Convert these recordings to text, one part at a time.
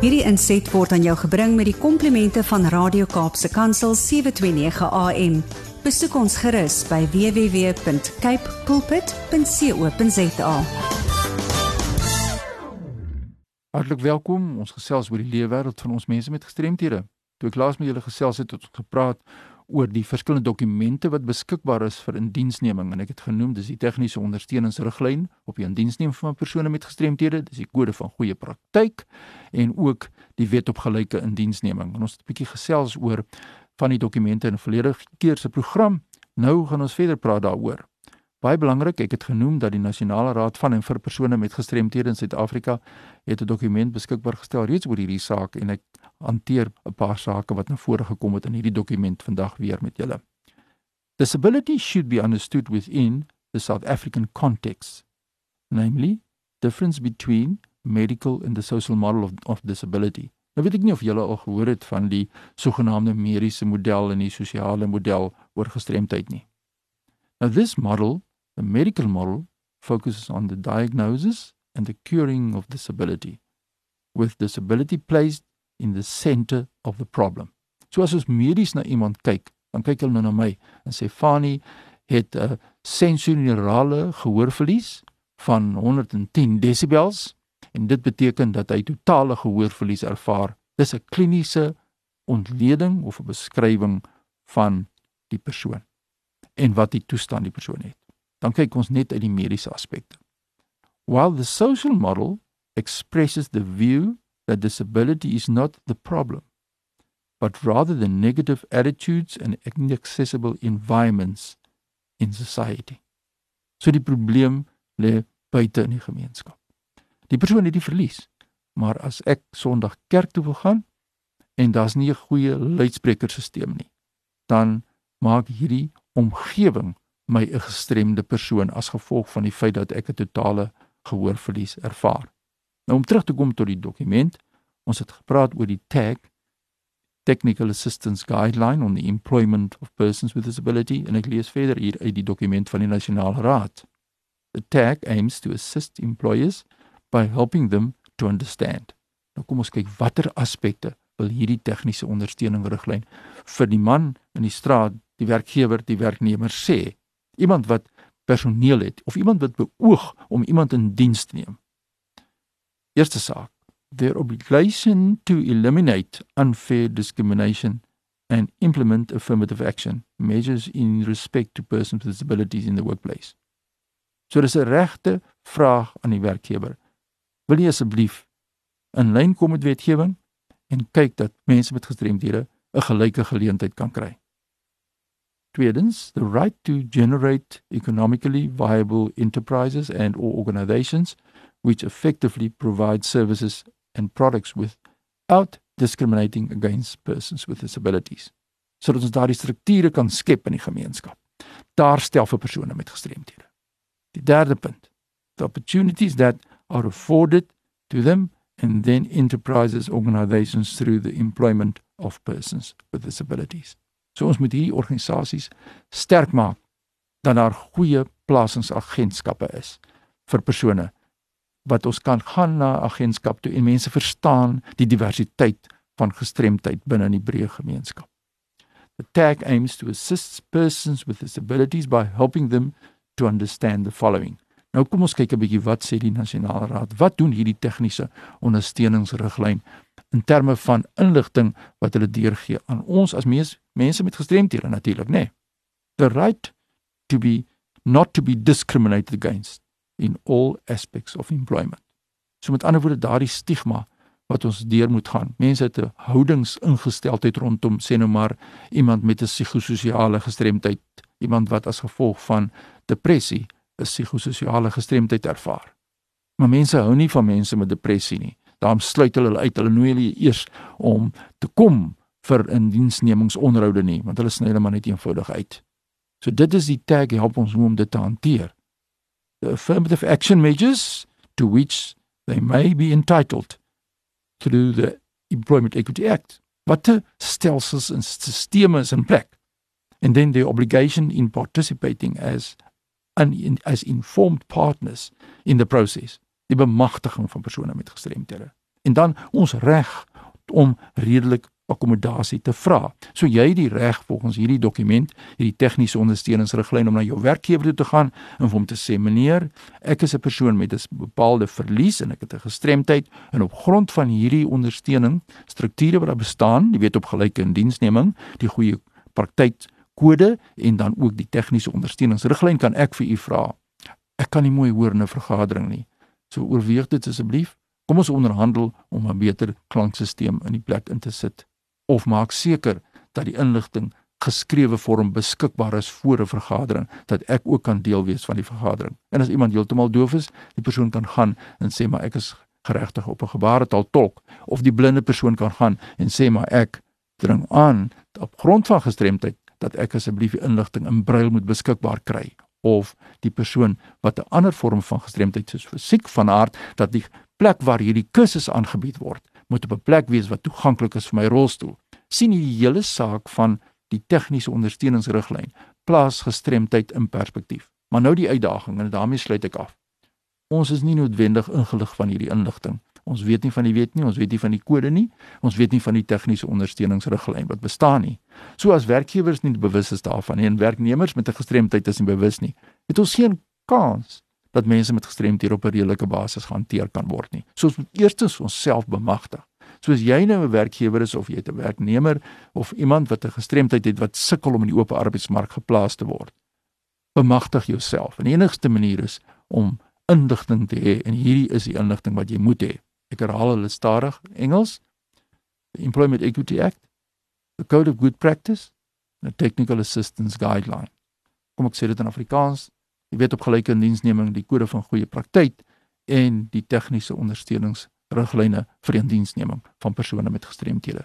Hierdie inset word aan jou gebring met die komplimente van Radio Kaapse Kansel 729 AM. Besoek ons gerus by www.cape pulpit.co.za. Hartlik welkom. Ons gesels oor die lewe wêreld van ons mense met gestremthede. Toe ek laas met julle gesels het, het ons gepraat oor die verskillende dokumente wat beskikbaar is vir indiensneming en ek het genoem dis die tegniese ondersteuningsriglyn op die indiensneming van persone met gestremthede, dis die kode van goeie praktyk en ook die wet op gelyke indiensneming. En ons het 'n bietjie gesels oor van die dokumente in 'n volledige keer se program. Nou gaan ons verder praat daaroor. Baie belangrik, ek het genoem dat die Nasionale Raad van en vir persone met gestremthede in Suid-Afrika het 'n dokument beskikbaar gestel reeds oor hierdie saak en ek hanteer 'n paar sake wat na vore gekom het in hierdie dokument vandag weer met julle. Disability should be understood within the South African context, namely difference between medical and the social model of, of disability. Nou weet ek nie of julle al gehoor het van die sogenaamde mediese model en die sosiale model oor gestremdheid nie. Now this model, the medical model, focuses on the diagnosis and the curing of disability, with disability placed in the center of the problem. So as ons medies na iemand kyk, dan kyk hulle nou na my en sê Fani het 'n sensorale gehoorverlies van 110 decibels en dit beteken dat hy totale gehoorverlies ervaar. Dis 'n kliniese ontleding of 'n beskrywing van die persoon en wat die toestand die persoon het. Dan kyk ons net uit die mediese aspekte. While the social model expresses the view that disability is not the problem, but rather the negative attitudes and inaccessible environments in society. So die probleem lê buite in die gemeenskap. Die persoon het die verlies, maar as ek Sondag kerk toe wil gaan en daar's nie 'n goeie luidsprekerstelsel nie, dan maak hierdie omgewing my 'n gestremde persoon as gevolg van die feit dat ek 'n totale gehoorverlies ervaar. Nou om terug te kom tot die dokument, ons het gepraat oor die tag Technical Assistance Guideline on the Employment of Persons with Disability en ek lees verder hier uit die dokument van die Nasionale Raad. The tag aims to assist employers by helping them to understand. Nou kom ons kyk watter aspekte wil hierdie tegniese ondersteuning riglyn vir die man in die straat, die werkgewer, die werknemer sê. Iemand wat personeel het of iemand wat beoog om iemand in diens te neem. Eerste saak, their obligation to eliminate unfair discrimination and implement affirmative action measures in respect to persons with disabilities in the workplace. So dis 'n regte vraag aan die werkgewer. Wil jy asseblief in lyn kom met wetgewing en kyk dat mense met gestremdhede 'n gelyke geleentheid kan kry? Tweedens, the right to generate economically viable enterprises and or organizations which effectively provide services and products without discriminating against persons with disabilities. Sodat ons daardie strukture kan skep in die gemeenskap. Daar stel vir persone met gestremthede. Die derde punt, the opportunities that are afforded to them and then enterprises organizations through the employment of persons with disabilities. So ons moet hierdie organisasies sterk maak dat daar goeie plasingsagentskappe is vir persone wat ons kan gaan na agentskap toe en mense verstaan die diversiteit van gestremdheid binne in die breë gemeenskap. The tag aims to assist persons with disabilities by helping them to understand the following. Nou kom ons kyk 'n bietjie wat sê die nasionale raad. Wat doen hierdie tegniese ondersteuningsriglyn in terme van inligting wat hulle deurgee aan ons as mens, mense met gestremthede natuurlik, nê? Nee. The right to be not to be discriminated against in all aspects of employment. So met ander woorde daardie stigma wat ons deur moet gaan. Mense het 'n houdingsingesteldheid rondom sê nou maar iemand met 'n psigososiale gestremdheid, iemand wat as gevolg van depressie 'n psigososiale gestremdheid ervaar. Maar mense hou nie van mense met depressie nie. Daarom sluit hulle uit. Hulle nooi hulle eers om te kom vir indiensnemingsonderhoude nie, want hulle sny hulle maar net eenvoudig uit. So dit is die tag help ons om dit te hanteer the affirmative action measures to which they may be entitled through the Employment Equity Act. Watter stelsels en stelsels in plek? And then the obligation in participating as an as informed partners in the process. Die bemagtiging van persone met gestremthede. En dan ons reg om redelik akkommodasie te vra. So jy het die reg volgens hierdie dokument, hierdie tegniese ondersteuningsriglyn om na jou werkgewer toe te gaan en vir hom te sê: "Meneer, ek is 'n persoon met 'n bepaalde verlies en ek het 'n gestremdheid en op grond van hierdie ondersteuning, strukture wat daar bestaan, jy weet op gelyke indiensneming, die goeie praktyk kode en dan ook die tegniese ondersteuningsriglyn kan ek vir u vra. Ek kan nie mooi hoor in 'n vergadering nie. So oorweeg dit asseblief. Kom ons onderhandel om 'n beter klankstelsel in die plek in te sit of maak seker dat die inligting geskrewe vorm beskikbaar is voor 'n vergadering dat ek ook kan deel wees van die vergadering. En as iemand heeltemal doof is, die persoon kan gaan en sê maar ek is geregtig op 'n gebaretaal tolk of die blinde persoon kan gaan en sê maar ek dring aan op grond van gestremdheid dat ek asseblief die inligting in brail moet beskikbaar kry of die persoon wat 'n ander vorm van gestremdheid soos fisiek van aard dat die plek waar hierdie kursus aangebied word moet op 'n plek wees wat toeganklik is vir my rolstoel. sien die hele saak van die tegniese ondersteuningsriglyn plaas gestremdheid in perspektief. Maar nou die uitdaging en daarmee sluit ek af. Ons is nie noodwendig ingelig van hierdie inligting. Ons weet nie van die wet nie, ons weet nie van die kode nie, ons weet nie van die tegniese ondersteuningsriglyn wat bestaan nie. So as werkgewers nie bewus is daarvan nie en werknemers met 'n gestremdheid is nie bewus nie, het ons geen kans dat mense met gestremdhede op 'n redelike basis gehanteer kan word nie. So ons moet eerstens onsself bemagtig. Soos jy nou 'n werkgewer is of jy 'n werknemer of iemand wat 'n gestremdheid het wat sukkel om in die oop arbeidsmark geplaas te word. Bemagtig jouself. En die enigste manier is om inligting te hê en hierdie is die inligting wat jy moet hê. Ek herhaal hulle stadig Engels. The Employment Equity Act, the Code of Good Practice, the Technical Assistance Guideline. Kom ek sê dit in Afrikaans, jy weet op gelyke indiensneming die kode van goeie praktyk en die tegniese ondersteuningsriglyne vir indiensneming van persone met gestremthede.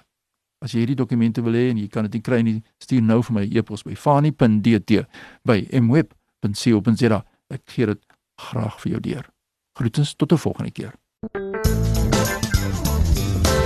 As jy hierdie dokumente wil hê en jy kan dit nie kry nie, stuur nou vir my e-pos by fani.dt by mweb.co.za. Ek gee dit graag vir jou deur. Groetens tot 'n volgende keer.